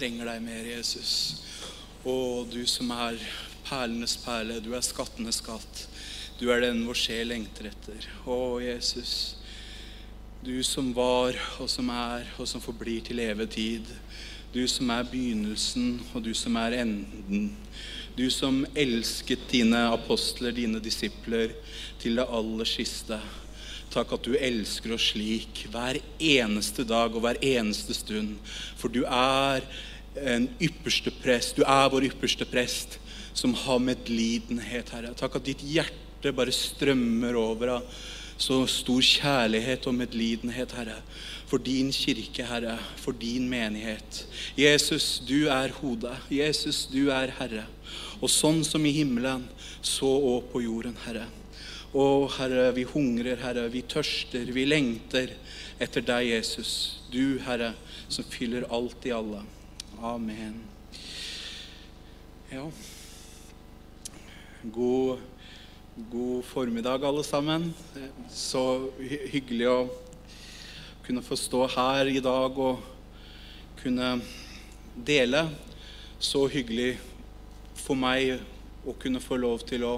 Trenger deg mer, Jesus. Å, du som er perlenes perle, du er skattenes skatt. Du er den vår sjel lengter etter. Å, Jesus. Du som var, og som er, og som forblir til evig tid. Du som er begynnelsen, og du som er enden. Du som elsket dine apostler, dine disipler, til det aller siste. Takk at du elsker oss slik hver eneste dag og hver eneste stund. For du er en ypperste prest. Du er vår ypperste prest som har medlidenhet, Herre. Takk at ditt hjerte bare strømmer over av så stor kjærlighet og medlidenhet, Herre. For din kirke, Herre. For din menighet. Jesus, du er hodet. Jesus, du er Herre. Og sånn som i himmelen, så òg på jorden, Herre. Å, Herre, vi hungrer, Herre, vi tørster, vi lengter etter deg, Jesus. Du, Herre, som fyller alt i alle. Amen. Ja. God, god formiddag, alle sammen. Så hyggelig å kunne få stå her i dag og kunne dele. Så hyggelig for meg å kunne få lov til å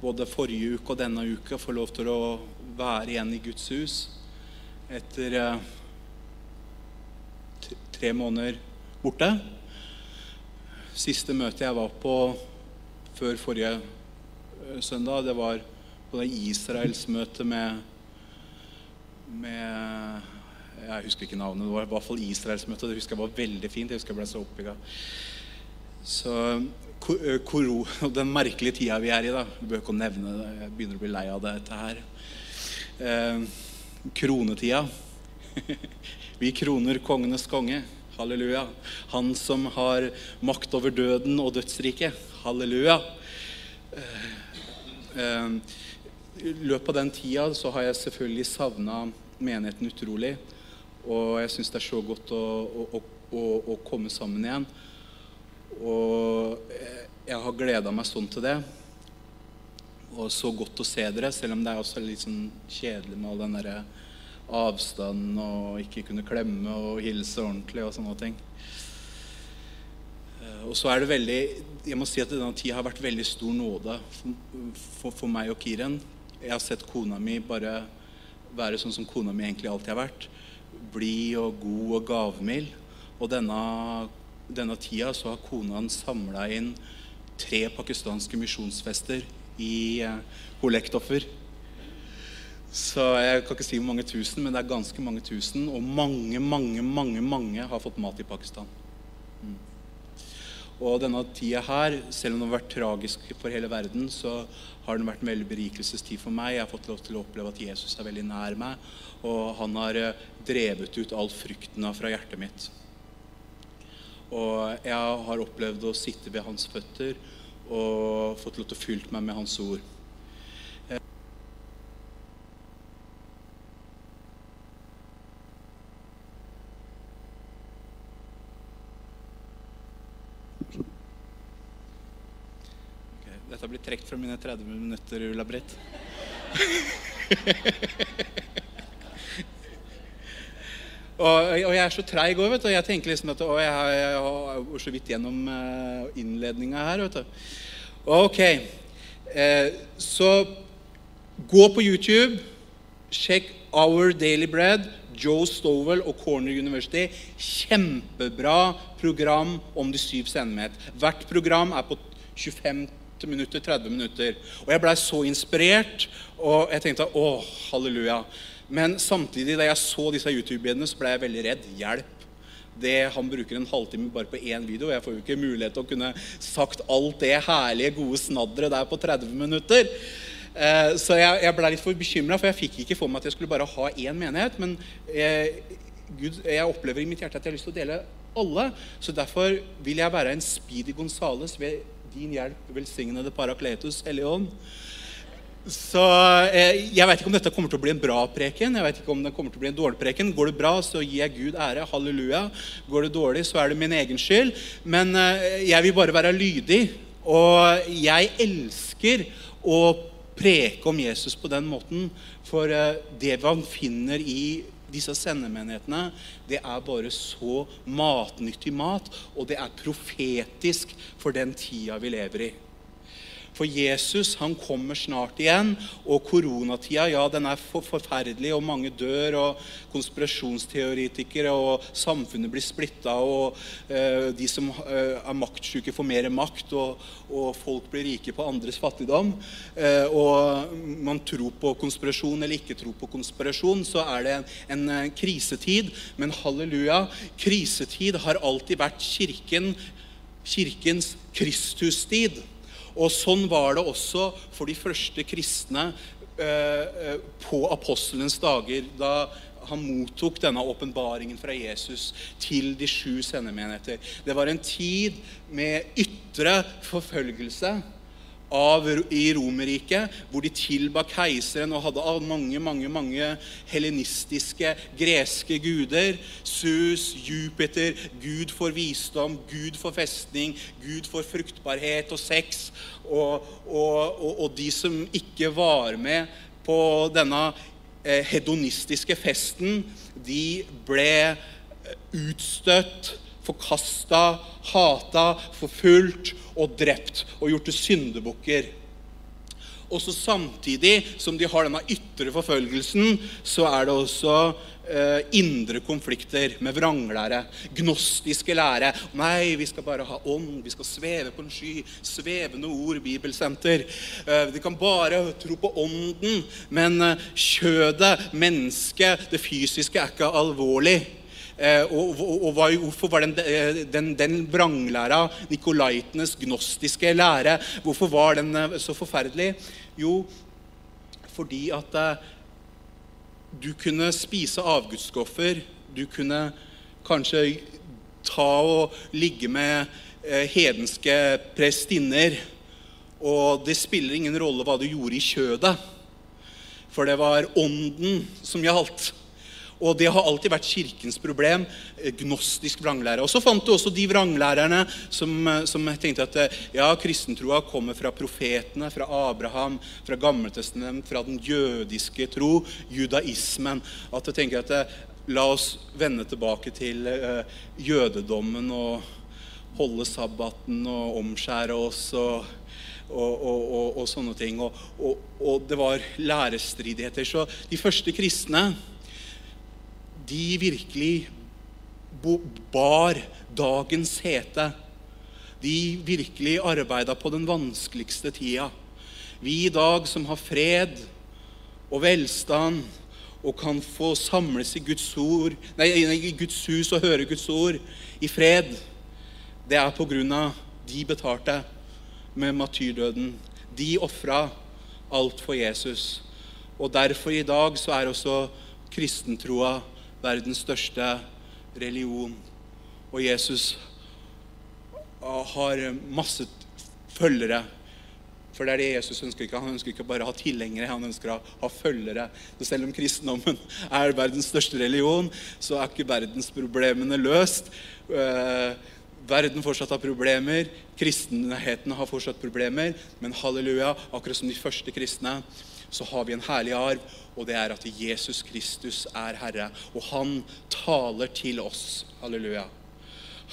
både forrige uke og denne uka få lov til å være igjen i Guds hus etter eh, tre måneder borte. Siste møte jeg var på før forrige eh, søndag, det var på det Israelsmøtet med, med Jeg husker ikke navnet, det var i hvert fall Israelsmøtet. Det husker jeg var veldig fint. Jeg husker jeg ble så oppbygga. Så koro, den merkelige tida vi er i, da Vi bør ikke å nevne det. Jeg begynner å bli lei av dette her. Eh, kronetida. vi kroner kongenes konge. Halleluja. Han som har makt over døden og dødsriket. Halleluja. Eh, eh, I løpet av den tida så har jeg selvfølgelig savna menigheten utrolig. Og jeg syns det er så godt å, å, å, å komme sammen igjen. Og jeg- jeg har gleda meg sånn til det. Og så godt å se dere, selv om det er også litt sånn kjedelig med all den derre avstanden og ikke kunne klemme og hilse ordentlig og sånne ting. Eh, Og så er det veldig Jeg må si at denne tida har vært veldig stor nåde for, for meg og Kiren. Jeg har sett kona mi bare være sånn som kona mi egentlig alltid har vært. Blid og god og gavmild. Og denne, denne tida så har kona samla inn tre pakistanske misjonsfester i eh, kollektoffer. Så jeg kan ikke si hvor mange tusen, men det er ganske mange tusen. Og mange, mange, mange, mange har fått mat i Pakistan. Og denne tida her, selv om den har vært tragisk for hele verden, så har den vært en veldig berikelsestid for meg. Jeg har fått lov til å oppleve at Jesus er veldig nær meg, og han har eh, drevet ut all frykten fra hjertet mitt. Og jeg har opplevd å sitte ved hans føtter og fått lov til å fylle meg med hans ord. Ok, Dette blir trukket fra mine 30 minutter, Ulla Britt. og, og jeg er så treig òg, vet du. Jeg tenker liksom at å, jeg, har- jeg så vidt gjennom uh, innledninga her, vet du. Ok. Eh, så gå på YouTube. Sjekk Our Daily Bread. Joe Stovell og Corner University. Kjempebra program om de syv sendemhet. Hvert program er på 25 minutter, 30 minutter. Og jeg blei så inspirert, og jeg tenkte å, halleluja. Men samtidig, da jeg så disse YouTube-videoene, så ble jeg veldig redd. Hjelp. Det, han bruker en halvtime bare på én video. Jeg får jo ikke mulighet til å kunne sagt alt det herlige, gode snadderet der på 30 minutter. Eh, Så jeg, jeg ble litt for bekymra, for jeg fikk ikke for meg at jeg skulle bare ha én menighet. Men eh, Gud, jeg opplever i mitt hjerte at jeg har lyst til å dele alle. Så derfor vil jeg være en Speedy Gonzales ved din hjelp, velsignede Parakletus, Hellige Ånd. Så eh, Jeg vet ikke om dette kommer til å bli en bra preken. Jeg vet ikke om det kommer til å bli en dårlig preken. Går det bra, så gir jeg Gud ære. Halleluja. Går det dårlig, så er det min egen skyld. Men eh, jeg vil bare være lydig. Og jeg elsker å preke om Jesus på den måten. For eh, det man finner i disse sendemenighetene, det er bare så matnyttig mat, og det er profetisk for den tida vi lever i. For Jesus han kommer snart igjen, og koronatida ja, den er for forferdelig, og mange dør, og konspirasjonsteoretikere, og samfunnet blir splitta, og eh, de som eh, er maktsjuke, får mer makt, og, og, folk blir rike på andres fattigdom. Eh, og man tror på konspirasjon eller ikke tror på konspirasjon, så er det en, en krisetid. Men halleluja, krisetid har alltid vært kirken, kirkens Kristustid. Og sånn var det også for de første kristne eh, eh, på apostelens dager, da han mottok denne åpenbaringen fra Jesus til de sju sendemenigheter. Det var en tid med ytre forfølgelse av, i Romerriket, hvor de tilba keiseren og hadde mange mange, mange helenistiske, greske guder. Sus, Jupiter, Gud for visdom, Gud for festning, Gud for fruktbarhet og sex. Og, og, og, og de som ikke var med på denne eh, hedonistiske festen, de ble eh, utstøtt forkasta, hata, forfulgt og drept og gjort til syndebukker. Og så samtidig som de har denne ytre forfølgelsen, så er det også eh, indre konflikter med vranglære. Gnostiske lære. Nei, vi skal bare ha ånd. Vi skal sveve på en sky. Svevende ord, bibelsenter. Eh, de kan bare tro på ånden. Men eh, kjødet, mennesket, det fysiske er ikke alvorlig. Eh, og, og, og hvorfor var den, eh, den, den vranglæra, nikolaitenes gnostiske lære, hvorfor var den eh, så forferdelig? Jo, fordi at du kunne spise avgudsskoffer. Du kunne kanskje ta og ligge med hedenske prestinner. Og det spiller ingen rolle hva du gjorde i kjødet, for det var ånden som gjaldt. Og det har alltid vært kirkens problem. Eh, gnostisk vranglære. Og så fant du også de vranglærerne som, eh, som tenkte at eh, ja, kristentroa kommer fra profetene, fra Abraham, fra Gammeltestament, fra den jødiske tro, judaismen. At jeg tenker at la oss vende tilbake til jødedommen og holde sabbaten og omskjære oss. og og, og, og, og, sånne ting. Og, det var lærestridigheter. Så de første kristne de virkelig bar dagens hete. De virkelig arbeida på den vanskeligste tida. Vi i dag som har fred og velstand og kan få samles i Guds, ord, nei, i Guds hus og høre Guds ord i fred, det er på grunn av de betalte med matyrdøden. De ofra alt for Jesus. Og derfor i dag så er også kristentroa verdens største religion. Og Jesus har masse følgere. For det er det Jesus ønsker ikke. Han ønsker ikke bare å ha tilhengere, han ønsker å ha følgere. Så selv om kristendommen er verdens største religion, så er ikke verdensproblemene løst. Uh, verden fortsatt har problemer, kristenheten har fortsatt problemer, men halleluja, akkurat som de første kristne, så har vi en herlig arv, og det er at Jesus Kristus er Herre. Og han taler til oss. Halleluja.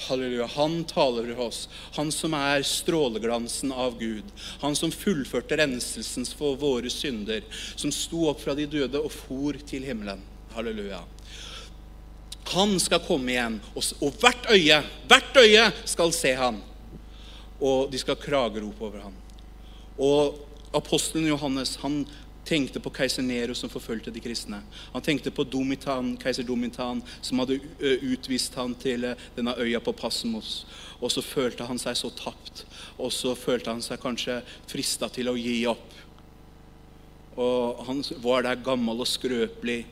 Halleluja. Han taler til oss. Han som er stråleglansen av Gud. Han som fullførte renselsen for våre synder. Som sto opp fra de døde og for til himmelen. Halleluja. Han skal komme igjen, og hvert øye, hvert øye skal se han. Og de skal kragerope over han. Og apostelen Johannes han tenkte på keiser Nero som forfulgte de kristne. Han tenkte på Domitan, keiser Domitan som hadde utvist han til denne øya på Passmos. Og så følte han seg så tapt. Og så følte han seg kanskje frista til å gi opp. Og han var der gammel og skrøpelig,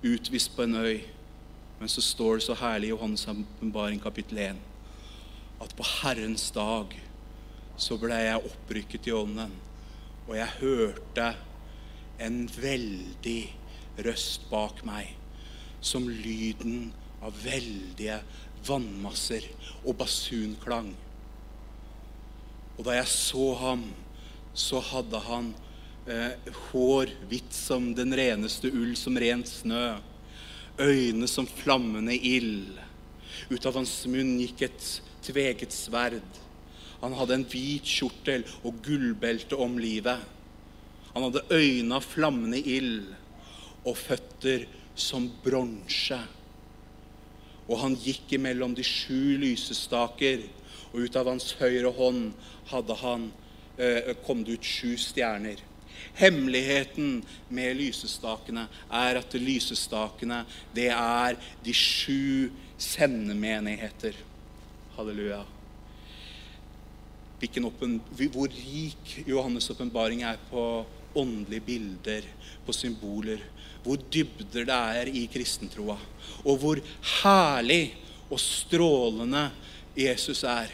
utvist på en øy. Men så står det så herlig i Johannes' åpenbaring kapittel 1 at på Herrens dag så ble jeg opprykket i ånden, og jeg hørte en veldig røst bak meg, som lyden av veldige vannmasser og basunklang. Og da jeg så ham, så hadde han eh, hår hvitt som den reneste ull, som rent snø. øyne som flammende ild. Ut av hans munn gikk et tveget sverd. Han hadde en hvit kjortel og gullbelte om livet. Han hadde øyne av flammende ild og føtter som bronse. Og han gikk imellom de sju lysestaker, og ut av hans høyre hånd hadde han, eh, kom det ut sju stjerner. Hemmeligheten med lysestakene er at lysestakene, det er de sju sendemenigheter. Halleluja. Oppen, hvor rik Johannes' åpenbaring er på åndelige bilder, på symboler. Hvor dybder det er i kristentroa. Og hvor herlig og strålende Jesus er.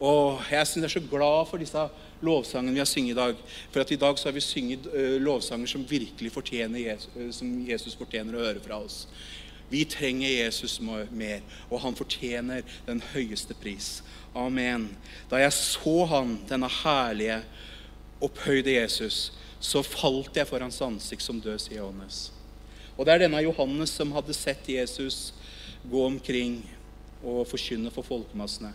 Og jeg synes jeg er så glad for disse lovsangene vi har sunget i dag. For at i dag så har vi synget uh, lovsanger som virkelig fortjener Jesus, som Jesus fortjener å høre fra oss. Vi trenger Jesus mer, og han fortjener den høyeste pris. Amen. Da jeg så han, denne herlige, opphøyde Jesus, så falt jeg for hans ansikt som død, sier Johannes. Og det er denne Johannes som hadde sett Jesus gå omkring og forkynne for folkemassene.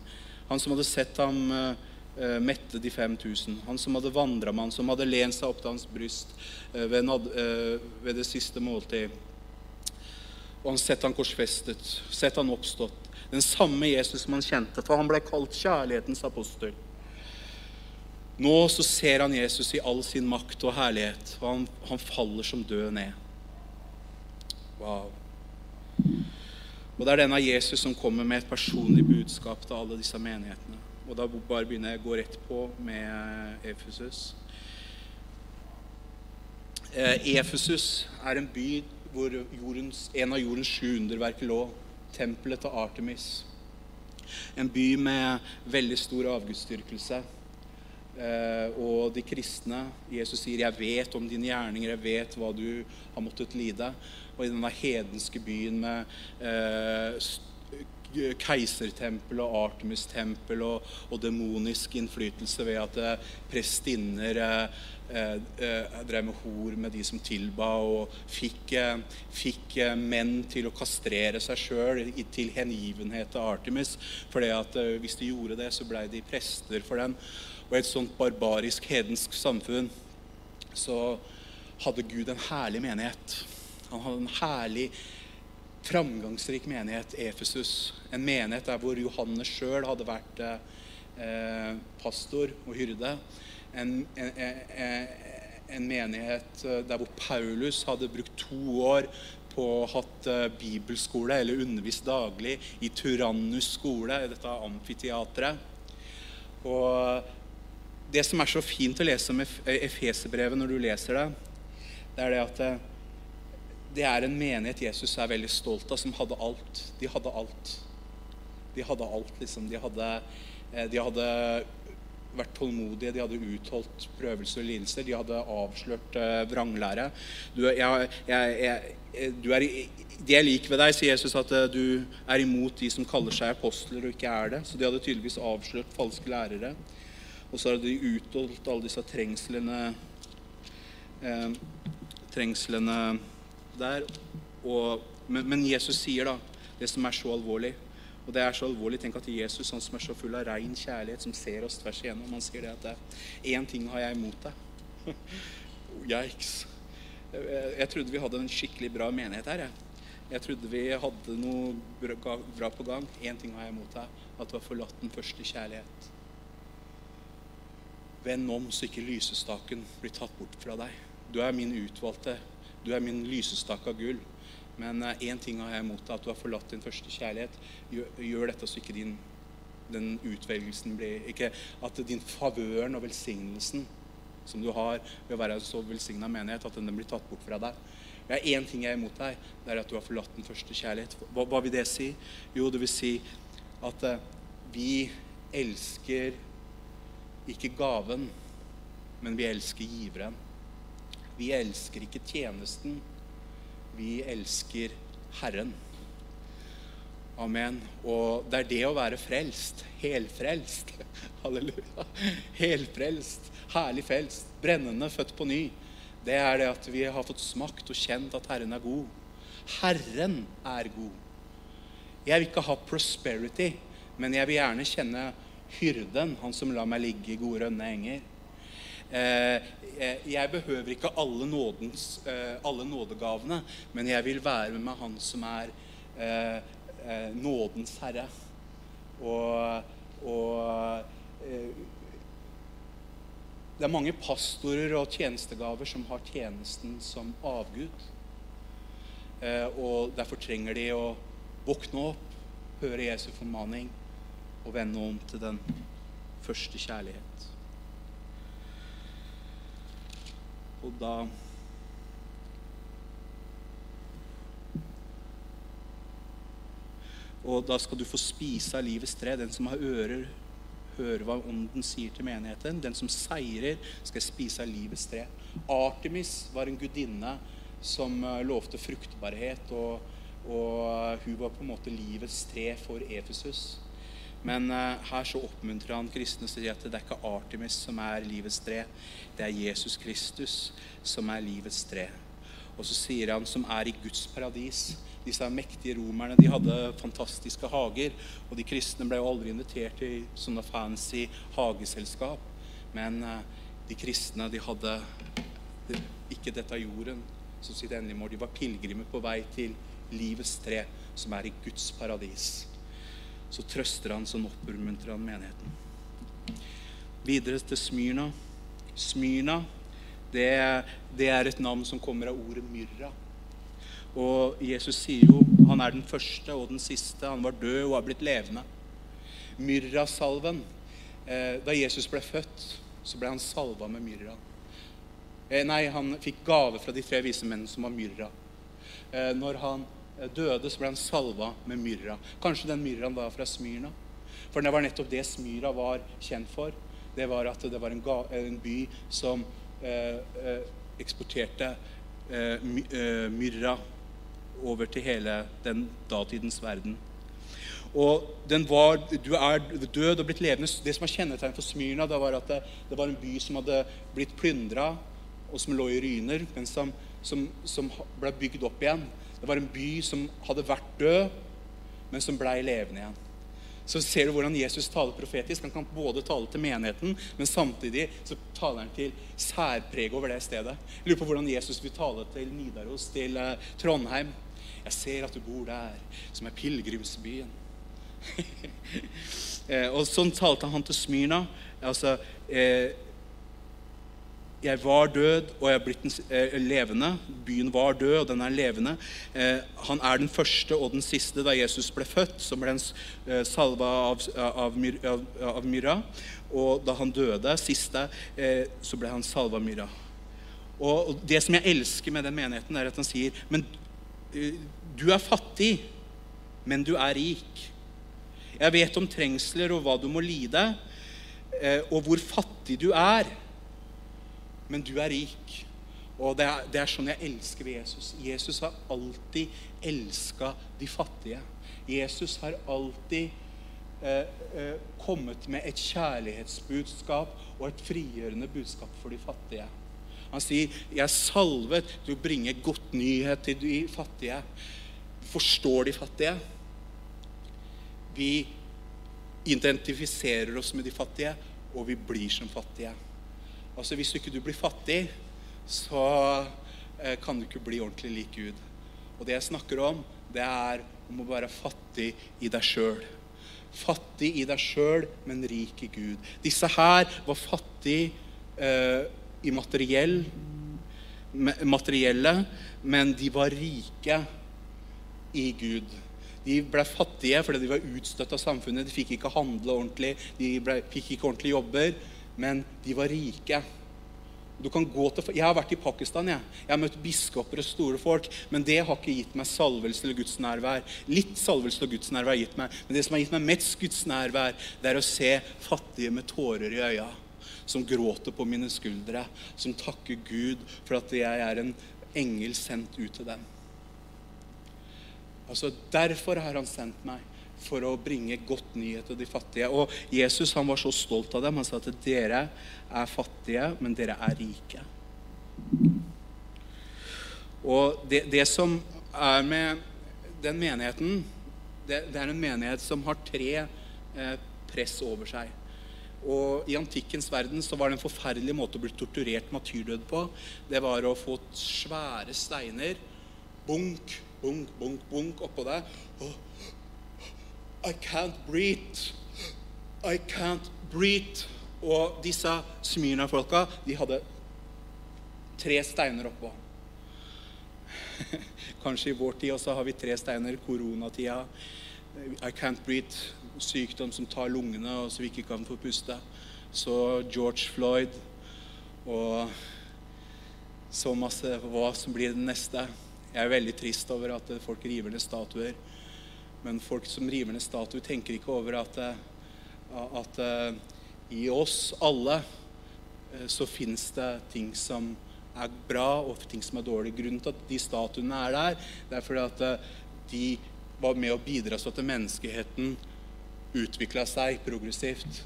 Han som hadde sett ham uh, mette de 5000. Han som hadde vandra med han, som hadde lent seg opp til hans bryst uh, ved, uh, ved, det siste måltid. Og han sett han korsfestet, sett han oppstått. Den samme Jesus som han kjente, for han ble kalt kjærlighetens apostel. Nå så ser han Jesus i all sin makt og herlighet, og han, han faller som død ned. Wow. Og Det er denne Jesus som kommer med et personlig budskap til alle disse menighetene. Og Da bare begynner jeg å gå rett på med Efesus. Eh, Efesus er en by hvor jordens, en av jordens sju underverk lå. Tempelet til Artemis. En by med veldig stor avgudsdyrkelse. Eh, og de kristne Jesus sier, 'Jeg vet om dine gjerninger, jeg vet hva du har måttet lide' og i denne hedenske byen med eh, keisertempel og Artemis-tempel og, og, demonisk innflytelse ved at eh, prestinner eh, eh, drev med hor med de som tilba, og fikk, eh, fikk menn til å kastrere seg sjøl til hengivenhet til Artemis. For at hvis de gjorde det, så blei de prester for den. Og i et sånt barbarisk, hedensk samfunn så hadde Gud en herlig menighet. Han hadde en herlig, framgangsrik menighet, Efesus. En menighet der hvor Johannes sjøl hadde vært eh, pastor og hyrde. En, en, en, en, menighet eh, der hvor Paulus hadde brukt to år på å hatt eh, bibelskole, eller undervist daglig i Tyrannus skole, i dette amfiteatret. Og det som er så fint å lese om Efeserbrevet når du leser det, det er det at eh, det er en menighet Jesus er veldig stolt av, som hadde alt. De hadde alt. De hadde alt, liksom. De hadde, eh, de hadde vært tålmodige, de hadde utholdt prøvelser og lidelser. De hadde avslørt uh, vranglære. Du, jeg, jeg, jeg, du er, de er liker ved deg, sier Jesus, at du er imot de som kaller seg apostler og ikke er det. Så de hadde tydeligvis avslørt falske lærere. Og så hadde de utholdt alle disse trengslene eh, Trengslene der. Og, men, men, Jesus sier da det som er så alvorlig. Og det er så alvorlig. Tenk at Jesus, han som er så full av rein kjærlighet, som ser oss tvers igjennom, han sier det at én ting har jeg imot deg. Yikes. Jeg, jeg trodde vi hadde en skikkelig bra menighet her. Jeg. Jeg trodde vi hadde noe bra på gang. Én ting har jeg imot deg. At du har forlatt den første kjærlighet. Vend om så ikke lysestaken blir tatt bort fra deg. Du er min utvalgte du er min lysestak av gull. Men én uh, ting har jeg imot deg, at du har forlatt din første kjærlighet. Gjør, gjør dette så ikke din, den utvelgelsen blir Ikke at din favøren og velsignelsen som du har ved å være en så velsigna menighet, at den blir tatt bort fra deg. Det er én ting jeg er imot deg, det er at du har forlatt den første kjærlighet. Hva, hva vil det si? Jo, det vil si at uh, vi elsker ikke gaven, men vi elsker giveren. Vi elsker ikke tjenesten. Vi elsker Herren. Amen. Og det er det å være frelst. Helfrelst. Halleluja. Helfrelst. Herlig frelst. Brennende, født på ny. Det er det at vi har fått smakt og kjent at Herren er god. Herren er god. Jeg vil ikke ha prosperity, men jeg vil gjerne kjenne hyrden, han som lar meg ligge i gode, rønne enger. Eh, jeg behøver ikke alle, nådens, eh, alle nådegavene, men jeg vil være med han som er eh, nådens herre. Og, og det er mange pastorer og tjenestegaver som har tjenesten som avgud. Og derfor trenger de å våkne opp, høre Jesu formaning og vende om til den første kjærlighet. Og da Og da skal du få spise av livets tre. Den som har ører, hører hva ånden sier til menigheten. Den som seirer, skal spise av livets tre. Artemis var en gudinne som eh, lovte fruktbarhet, og, og hun var på en måte livets tre for Efesus. Men uh, her så oppmuntrer han kristne og sier at det er ikke Artemis som er livets tre. Det er Jesus Kristus som er livets tre. Og så sier han som er i Guds paradis. Disse mektige romerne de hadde fantastiske hager. Og de kristne ble jo aldri invitert til sånne fancy hageselskap. Men uh, de kristne de hadde ikke dette jorden som sitt endelige mål. De var pilegrimer på vei til livets tre, som er i Guds paradis så trøster han, sånn oppmuntrer han menigheten. Videre til Smyrna. Smyrna, det, det, er et navn som kommer av ordet myrra. Og Jesus sier jo han er den første og den siste. Han var død og har blitt levende. Myrrasalven. Eh, da Jesus ble født, så ble han salva med myrra. Eh, nei, han fikk gave fra de tre vise mennene som var myrra. Eh, når han døde, så ble han salva med myrra. Kanskje den myrraen var fra Smyrna. For det var nettopp det Smyra var kjent for. Det var at det var en, en by som eh, eh, eksporterte eh, my, eh, myrra over til hele den datidens verden. Og den var, Du er død og blitt levende. Det som var kjennetegn for Smyrna, det var at det, det, var en by som hadde blitt plyndra, og som lå i ryner, men som, som, som ble bygd opp igjen. Det var en by som hadde vært død, men som blei levende igjen. Så ser du hvordan Jesus taler profetisk. Han kan både tale til menigheten, men samtidig så taler han til særpreg over det stedet. Jeg lurer på hvordan Jesus vil tale til Nidaros, til uh, Trondheim. Jeg ser at du bor der, som er pilegrimsbyen. eh, og sånn talte han til Smyrna. Altså, eh, jeg var død, og jeg er blitt eh, levende. Byen var død, og den er levende. Eh, han er den første og den siste. Da Jesus ble født, så ble han eh, salva av, av, av, av, myrra. Og da han døde, siste, eh, så ble han salva av myrra. Og, og det som jeg elsker med den menigheten, er at han sier Men eh, du er fattig, men du er rik. Jeg vet om trengsler og hva du må lide, eh, og hvor fattig du er men du er rik. Og det er, det er, sånn jeg elsker Jesus. Jesus har alltid elska de fattige. Jesus har alltid eh, eh, kommet med et kjærlighetsbudskap og et frigjørende budskap for de fattige. Han sier, 'Jeg er salvet til å bringe godt nyhet til de fattige'. Forstår de fattige. Vi identifiserer oss med de fattige, og vi blir som fattige. Altså Hvis du ikke blir fattig, så eh, kan du ikke bli ordentlig lik Gud. Og det jeg snakker om, det er om å være fattig i deg sjøl. Fattig i deg sjøl, men rik i Gud. Disse her var fattige eh, i materiell, materielle, men de var rike i Gud. De ble fattige fordi de var utstøtt av samfunnet. De fikk ikke handle ordentlig, de ble, fikk ikke ordentlige jobber men de var rike. Til, jeg har vært i Pakistan. Jeg. jeg har møtt biskoper og store folk. Men det har ikke gitt meg salvelse eller gudsnærvær. Litt salvelse og Guds nærvær har gitt meg. Men det som har gitt meg mest gudsnærvær, det er å se fattige med tårer i øya. Som gråter på mine skuldre. Som takker Gud for at jeg er en engel sendt ut til dem. Altså, Derfor har han sendt meg for å bringe godt nyhet til de fattige. Og Jesus han var så stolt av dem. Han sa at dere er fattige, men dere er rike. Og det, det som er med den menigheten det, det er en menighet som har tre eh, press over seg. Og I antikkens verden så var det en forferdelig måte å bli torturert martyrdød på. Det var å få svære steiner, bunk, bunk, bunk, bunk oppå deg. Oh, I can't breathe. I can't breathe. Og disse Smyrna-folka de hadde tre steiner oppå. Kanskje i vår tid også har vi tre steiner. Koronatida. I can't breathe. Sykdom som tar lungene, og så vi ikke kan få puste. Så George Floyd og så masse hva som blir det neste. Jeg er veldig trist over at folk river ned statuer. Men folk som river ned statuer, tenker ikke over at, at uh, i oss alle uh, så fins det ting som er bra, og ting som er dårlig. Grunnen til at de statuene er der, det er fordi at eh, de var med å bidra så at menneskeheten utvikla seg progressivt.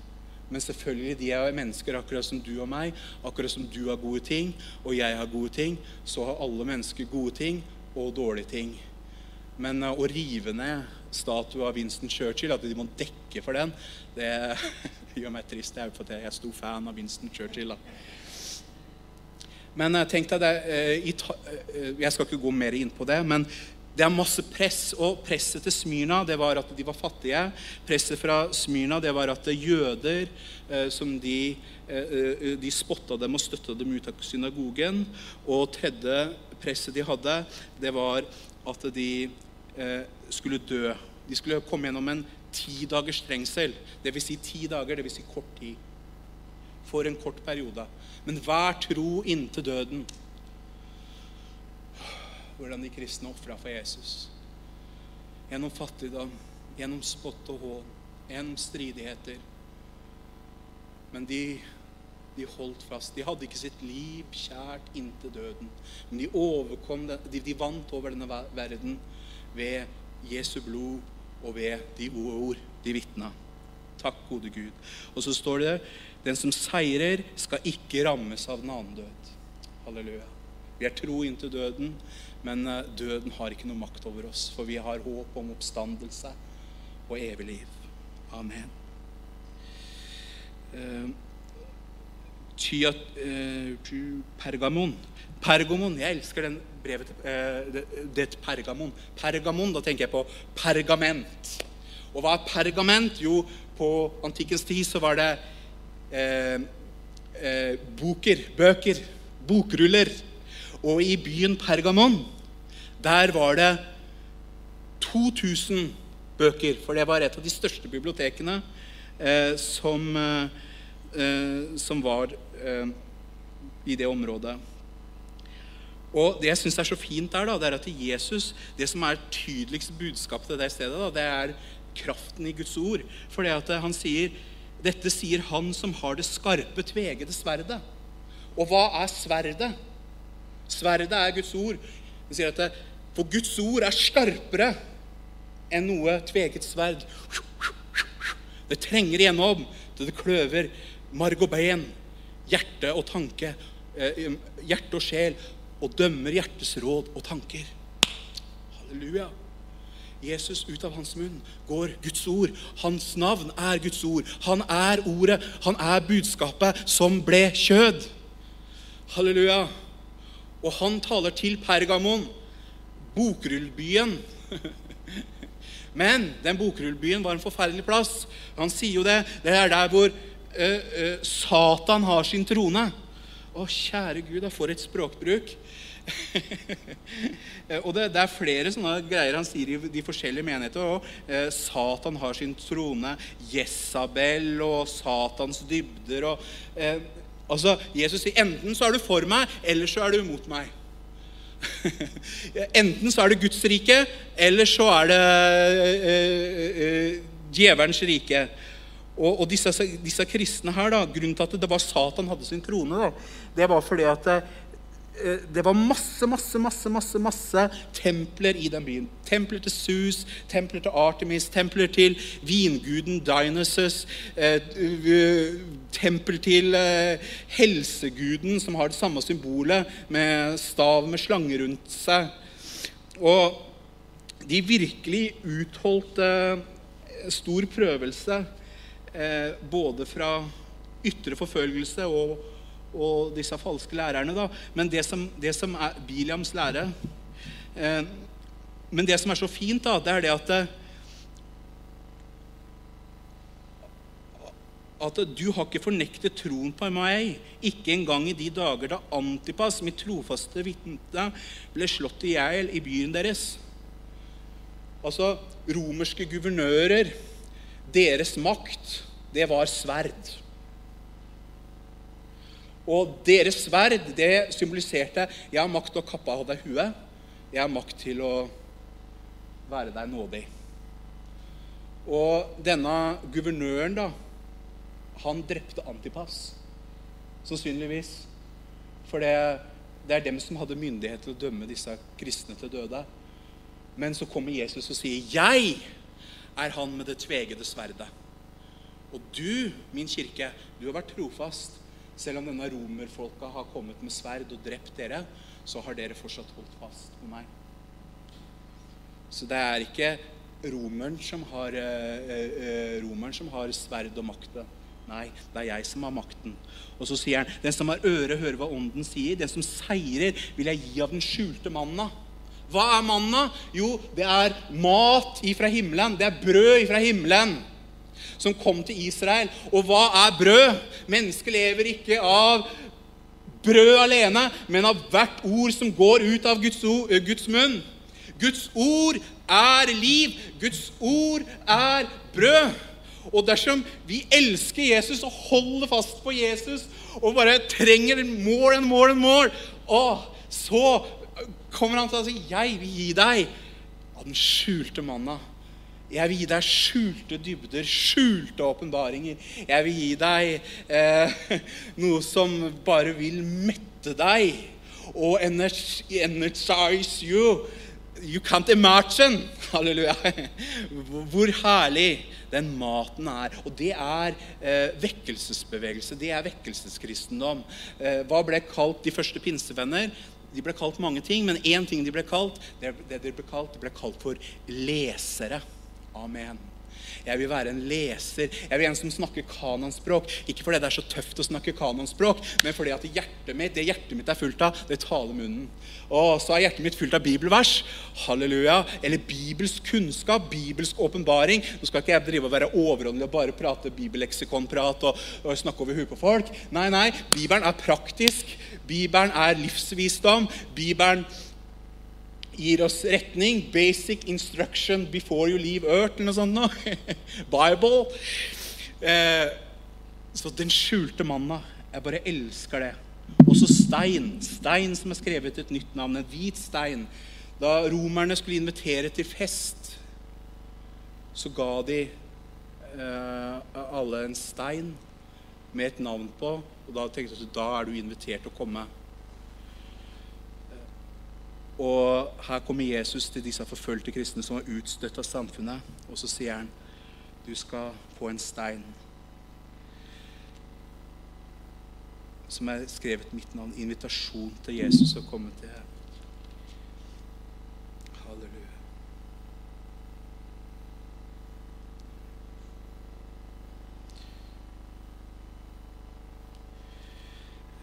Men selvfølgelig, de er mennesker akkurat som du og meg. Akkurat som du har gode ting, og jeg har gode ting, så har alle mennesker gode ting og dårlige ting. Men å rive ned statue av Winston Churchill, at de må dekke for den, det gjør meg trist. Jeg er for jeg er stor fan av Winston Churchill. da. Men eh, tenk deg det, eh, eh, Jeg skal ikke gå mer inn på det. men det er masse press, og presset til Smyrna det var at de var fattige. Presset fra Smyrna det var at jøder som de, de spotta dem og støtta dem ut av synagogen. Og tredje presset de hadde, det var at de skulle dø. De skulle komme gjennom en ti dagers trengsel. Dvs. Si ti dager, dvs. Si kort tid. For en kort periode men vær tro inntil døden. Hvordan de kristne ofra for Jesus. Gjennom fattigdom, gjennom spott og hån, gjennom stridigheter. Men de, de holdt fast. De hadde ikke sitt liv kjært inntil døden. Men de, overkom, de, de vant over denne verden ved Jesu blod og ved de ord de vitna. Takk, gode Gud. Og så står det den som seirer, skal ikke rammes av den annen død. Halleluja. Vi er tro inntil døden, men eh, døden har ikke noe makt over oss. For vi har håp om oppstandelse og evig liv. Amen. Uh, tya, uh, pergamon. Pergamon. Jeg elsker den brevet uh, det, det Pergamon. Pergamon, da tenker jeg på pergament. Og hva er pergament? Jo, på antikkens tid så var det eh, eh, boker, bøker, bokruller. Og i byen Pergamon, der var det 2000 bøker. For det var et av de største bibliotekene eh, som, eh, som, var eh, i det området. Og Det jeg syns er så fint der, da, det er at Jesus, det som er tydeligst budskapet til det stedet, da, det er kraften i Guds ord. For det at han sier dette sier han som har det skarpe, tvegede sverdet. Og hva er sverdet? Sverdet er Guds ord. Han sier at det, For Guds ord er skarpere enn noe tveget sverd. Det trenger igjennom til det kløver marg og ben, hjerte og tanke, eh, hjerte og sjel, og dømmer hjertes råd og tanker. Halleluja. Jesus, ut av hans munn går Guds ord. Hans navn er Guds ord. Han er ordet. Han er budskapet som ble kjød. Halleluja. Og han taler til Pergamon, bokrullbyen. Men den bokrullbyen var en forferdelig plass. Han sier jo det. Det er der hvor uh, uh, Satan har sin trone. Å, kjære Gud, jeg får et språkbruk. og det, det, er flere sånne greier han sier i de forskjellige menigheter. Og, eh, Satan har sin trone. Jesabel og Satans dybder. Og, eh, altså, Jesus sier enten så er du for meg, eller så er du mot meg. enten så er det Guds rike, eller så er det eh, eh, eh, djevelens rike. Og, og disse, disse, kristne her, da, Grunnen til at det var Satan hadde sin trone, da, det var fordi at eh, Eh, det var masse, masse, masse, masse, masse templer i den byen. Templer til Sus, templer til Artemis, templer til vinguden Dionysus, eh, tempel til eh, helseguden, som har det samme symbolet, med stav med slange rundt seg. Og de virkelig utholdt eh, stor prøvelse eh, både fra ytre forfølgelse og, og disse falske lærerne. Da. Men det som, det som er Biliams lære eh, Men det som er så fint, da, det er det at at du har ikke fornektet troen på meg, ikke engang i de dager da Antipas, mitt trofaste vitne, ble slått i hjel i byen deres. Altså, romerske guvernører, deres makt, det var sverd. Og deres sverd, det symboliserte jeg har makt til å kappe av deg huet. Jeg har makt til å være deg nådig. Og denne guvernøren, da, han drepte Antipas. Sannsynligvis. For det, det, er dem som hadde myndighet til å dømme disse kristne til døde. Men så kommer Jesus og sier, 'Jeg er han med det tvegede sverdet'. Og du, min kirke, du har vært trofast. Selv om denne romerfolka har kommet med sverd og drept dere, så har dere fortsatt holdt fast på meg. Så det er ikke romeren som har, eh, eh, romeren som har sverd og makta. Nei, det er jeg som har makten. Og så sier han, den som har øre, hører hva ånden sier. Den som seirer, vil jeg gi av den skjulte manna. Hva er manna? Jo, det er mat ifra himmelen. Det er brød ifra himmelen som kom til Israel. Og hva er brød? Mennesket lever ikke av brød alene, men av hvert ord som går ut av Guds, ord, Guds munn. Guds ord er liv. Guds ord er brød. Og dersom vi elsker Jesus og holder fast på Jesus og bare trenger mål and mål and mål, å, så kommer han til å si 'Jeg vil gi deg av den skjulte manna'. Jeg vil gi deg skjulte dybder, skjulte åpenbaringer. Jeg vil gi deg eh, noe som bare vil mette deg og energize you. You can't imagine. Halleluja. Hvor herlig den maten er. Og det er eh, vekkelsesbevegelse. Det er vekkelseskristendom. Eh, hva ble kalt de første pinsevenner? De ble kalt mange ting, men én ting de ble kalt, det, det de ble kalt, de ble kalt for lesere. Amen. Jeg vil være en leser. Jeg vil en som snakker kanonspråk. Ikke fordi det er så tøft å snakke kanonspråk, men fordi at hjertet mitt, det hjertet mitt er fullt av, det taler munnen. Og så er hjertet mitt fullt av bibelvers. Halleluja. Eller bibelsk kunnskap, bibelsk åpenbaring. Nå skal ikke jeg drive og være overåndelig og bare prate bibelleksikonprat og, og snakke over huet på folk. Nei, nei. Bibelen er praktisk. Bibelen er livsvisdom. Bibelen gir oss retning. Basic instruction before you leave earth, eller noe sånt. Noe. Bible. Eh, så den skjulte manna. Jeg bare elsker det. Også stein. Stein som er skrevet et nytt navn. En hvit stein. Da romerne skulle invitere til fest, så ga de eh, alle en stein med et navn på. Og da tenkte jeg at da er du invitert til å komme. Og her kommer Jesus til disse forfølgte kristne som var utstøtt av samfunnet. Og så sier han, 'Du skal få en stein' som er skrevet mitt navn. Invitasjon til Jesus å komme til. Halleluja.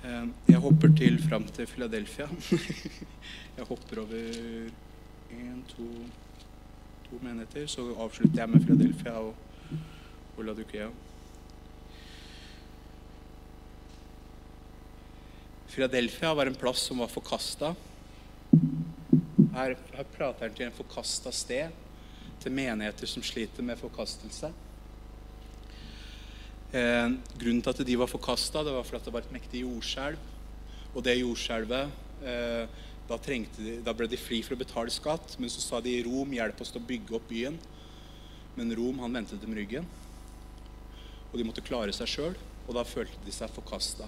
Eh, jeg hopper til fram til Philadelphia. Jeg hopper over én, to, to menigheter. Så avslutter jeg med Philadelphia og, og Ladukea. Philadelphia var en plass som var forkasta. Her, her prater han til en forkasta sted, til menigheter som sliter med forkastelse. Eh, grunnen til at de var forkasta, var fordi det var et mektig jordskjelv. Og det jordskjelvet eh, da, de, da, ble de fri for å betale skatt. Men så sa de Rom, hjelp oss til å bygge opp byen. Men Rom han vendte dem ryggen. Og de måtte klare seg sjøl. Og da følte de seg forkasta.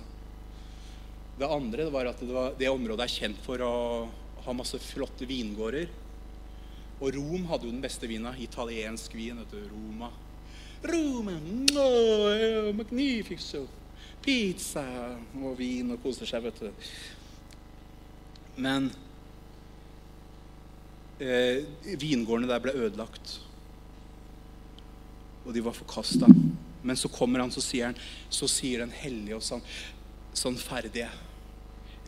Det andre var at det, var, det, området er kjent for å ha masse flotte vingårder. Og Rom hadde jo den beste vina. Italiensk vin. Vet du, Roma. Roma, no, magnifico. Pizza og vin og koser seg, vet du. Men eh, vingårdene der ble ødelagt. Og de var forkasta. Men så kommer han, så sier han, så sier den hellige og sånn, sånn. Jeg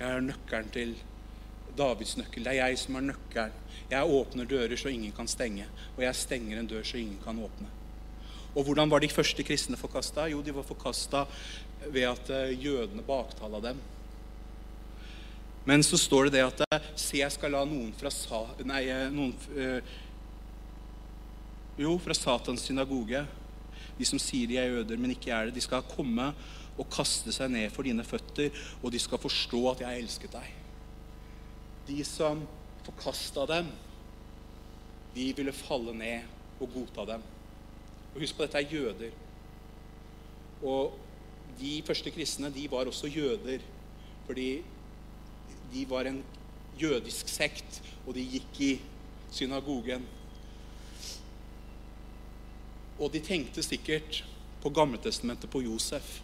har nøkkelen til Davids nøkkel. Det er jeg som har nøkkelen. Jeg åpner dører så ingen kan stenge, og jeg stenger en dør så ingen kan åpne. Og hvordan var de første kristne forkasta? Jo, de var forkasta ved at eh, jødene baktala dem. Men så står det det at eh, Se, jeg skal la noen fra, sa, nei, eh, noen, øh, jo, fra Satans synagoge, de som sier de er jøder, men ikke er det, de skal komme og kaste seg ned for dine føtter, og de skal forstå at jeg har elsket deg. De som forkasta dem, de ville falle ned og godta dem. Og Husk på, dette er jøder. Og de første kristne de var også jøder. Fordi de var en jødisk sekt, og de gikk i synagogen. Og de tenkte sikkert på Gamletestamentet, på Josef.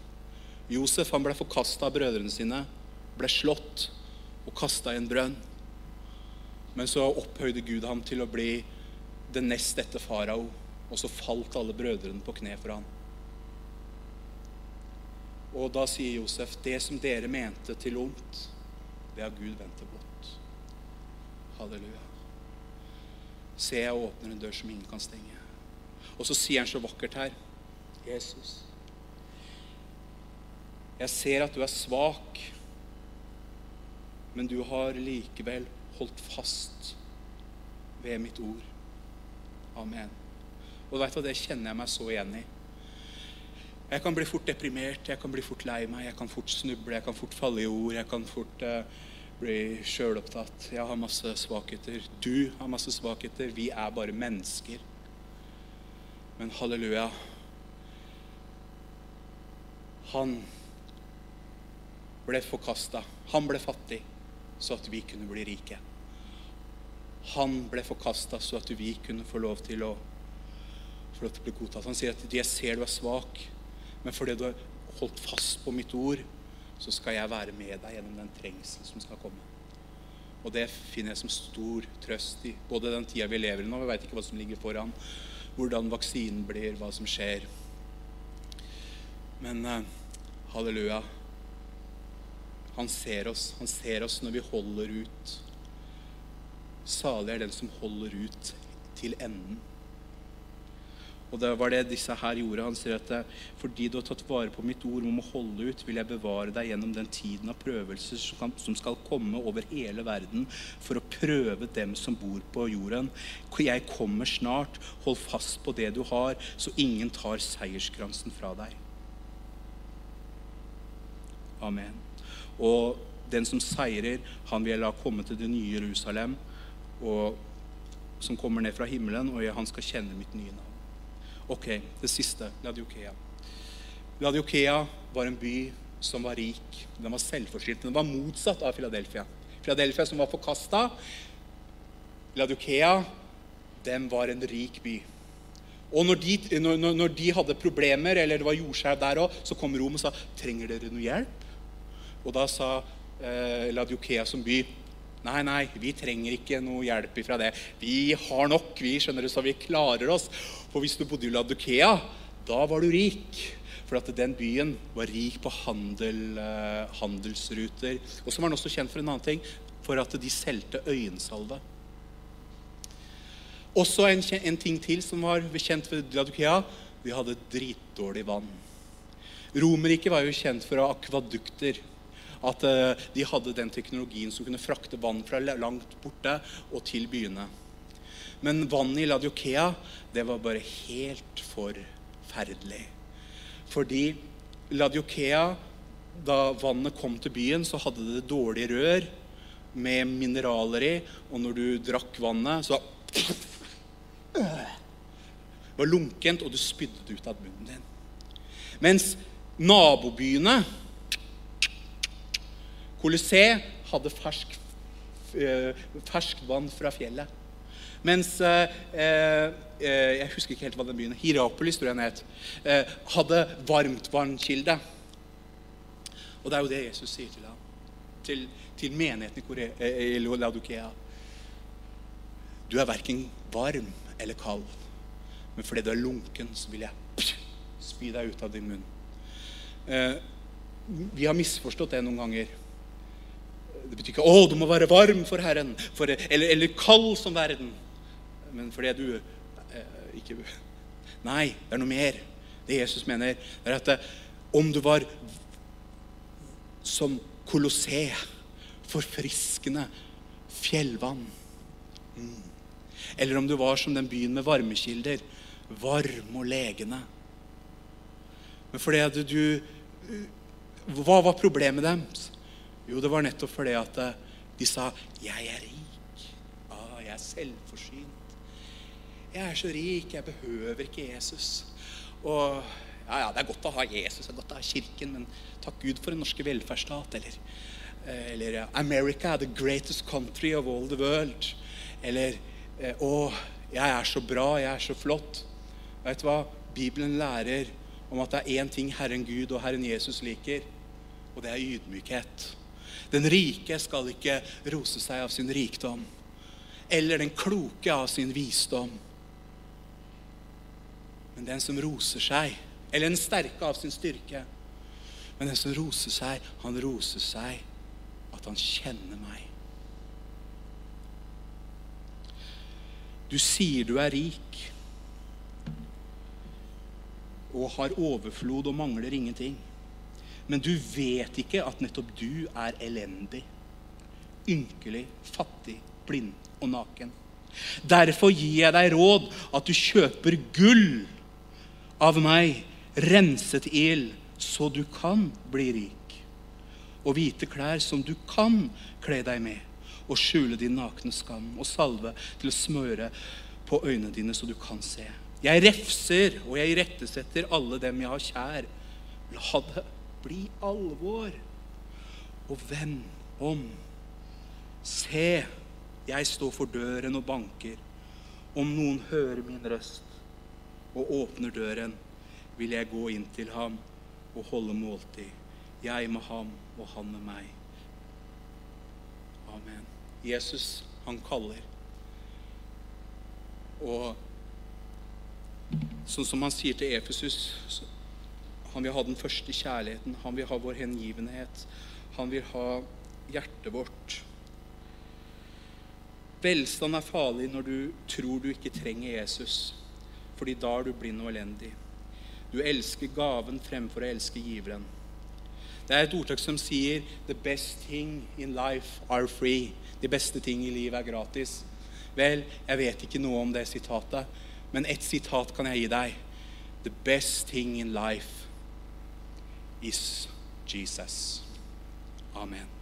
Josef han ble forkasta av brødrene sine, ble slått og kasta i en brønn. Men så opphøyde Gud ham til å bli det nest etter farao. Og så falt alle brødrene på kne for ham. Og da sier Josef, det som dere mente til ondt, det har Gud vendt til godt. Halleluja. Se, jeg åpner en dør som ingen kan stenge. Og så sier han så vakkert her Jesus, jeg ser at du er svak, men du har likevel holdt fast ved mitt ord. Amen. Og du, Det kjenner jeg meg så igjen i. Jeg kan bli fort deprimert, jeg kan bli fort lei meg, jeg kan fort snuble, jeg kan fort falle i ord, jeg kan fort uh, bli sjølopptatt. Jeg har masse svakheter. Du har masse svakheter. Vi er bare mennesker. Men halleluja. Han ble forkasta. Han ble fattig så at vi kunne bli rike. Han ble forkasta så at vi kunne få lov til å få lov til å bli godtatt. Han sier at 'jeg ser du er svak, men fordi du har holdt fast på mitt ord, så skal jeg være med deg gjennom den trengselen som skal komme'. Og det finner jeg som stor trøst i både den tida vi lever i nå. Vi veit ikke hva som ligger foran, hvordan vaksinen blir, hva som skjer. Men uh, halleluja. Han ser oss. Han ser oss når vi holder ut. Salig er den som holder ut til enden. Og det var det disse her gjorde. Han sier at fordi du har tatt vare på mitt ord om å holde ut, vil jeg bevare deg gjennom den tiden av prøvelser som skal komme over hele verden for å prøve dem som bor på jorden. Jeg kommer snart. Hold fast på det du har, så ingen tar seierskransen fra deg. Amen. Og den som seirer, han vil jeg la komme til det nye Jerusalem, og, som kommer ned fra himmelen, og han skal kjenne mitt nye navn. Ok, det siste Ladiokea. Ladiokea var en by som var rik. Den var selvforsynt. Den var motsatt av Philadelphia. Philadelphia som var forkasta. Ladiokea, den var en rik by. Og når de, når, når de hadde problemer, eller det var jordskjelv der òg, så kom Rom og sa trenger dere noe hjelp. Og da sa eh, Ladiokea som by Nei, nei, vi trenger ikke noe hjelp ifra det. Vi har nok, vi, skjønner det, så vi klarer oss. For hvis du bodde i Ladukea, da var du rik. For at den byen var rik på handel, eh, handelsruter. Og så var den også kjent for en annen ting, for at de solgte øyensalve. Også en, en, ting til som var kjent for Ladukea. Vi hadde dritdårlig vann. Romerriket var jo kjent for å ha akvadukter at eh, de hadde den teknologien som kunne frakte vann fra langt borte og til byene. Men vannet i Ladiokea, det var bare helt forferdelig. Fordi Ladiokea, da vannet kom til byen, så hadde det dårlige rør med mineraler i, og når du drakk vannet, så Det var lunkent, og du spydde det ut av munnen din. Mens nabobyene Colosset hadde fersk, fersk vann fra fjellet. Mens eh, eh, Jeg husker ikke helt hva den byen Hierapolis, tror jeg den het. hadde varmtvannkilde. Og det er jo det Jesus sier til ham. Til, til menigheten i, i Laudokea. Du er verken varm eller kald. Men fordi du er lunken, så vil jeg spy deg ut av din munn. Eh, vi har misforstått det noen ganger. Det betyr ikke 'Å, du må være varm for Herren', for, eller, eller, 'kald som verden'. Men fordi du eh, ikke Nei, det er noe mer. Det Jesus mener, er at eh, om du var som Kolossé, forfriskende fjellvann mm. Eller om du var som den byen med varmekilder, varm og legende. Men fordi at du Hva var problemet deres? Jo, det var nettopp fordi at eh, de sa 'Jeg er rik'. Ah, 'Jeg er selvforsynt'. 'Jeg er så rik, jeg behøver ikke Jesus'. Og ja, ja, det er godt å ha Jesus, det er godt å ha Kirken, men takk Gud for den norske velferdsstat. Eller, eh, eller 'America, the greatest country of all the world'. Eller 'Å, jeg er så bra, jeg er så flott'. Vet du hva? Bibelen lærer om at det er én ting Herren Gud og Herren Jesus liker, og det er ydmykhet. Den rike skal ikke rose seg av sin rikdom, eller den kloke av sin visdom. Men den som roser seg, eller den sterke av sin styrke. Men den som roser seg, han roser seg at han kjenner meg. Du sier du er rik og har overflod og mangler ingenting. Men du vet ikke at nettopp du er elendig, ynkelig, fattig, blind og naken. Derfor gir jeg deg råd at du kjøper gull av meg, renset ild, så du kan bli rik. Og hvite klær som du kan kle deg med, og skjule din nakne skam, og salve til å smøre på øynene dine så du kan se. Jeg refser og jeg irettesetter alle dem jeg har kjær. La det bli alvor. Og vend om. Se, jeg står for døren og banker. Om noen hører min røst og åpner døren, vil jeg gå inn til ham og holde måltid. Jeg med ham og han med meg. Amen. Jesus, han kaller. Og Sånn som han sier til Efesus Han vil ha den første kjærligheten. Han vil ha vår hengivenhet. Han vil ha hjertet vårt. Velstand er farlig når du tror du ikke trenger Jesus, fordi da er du blind og elendig. Du elsker gaven fremfor å elske giveren. Det er et ordtak som sier 'The best thing in life are free'. De beste ting i livet er gratis. Vel, jeg vet ikke noe om det sitatet, men ett sitat kan jeg gi deg. The best thing in life is Jesus. Amen.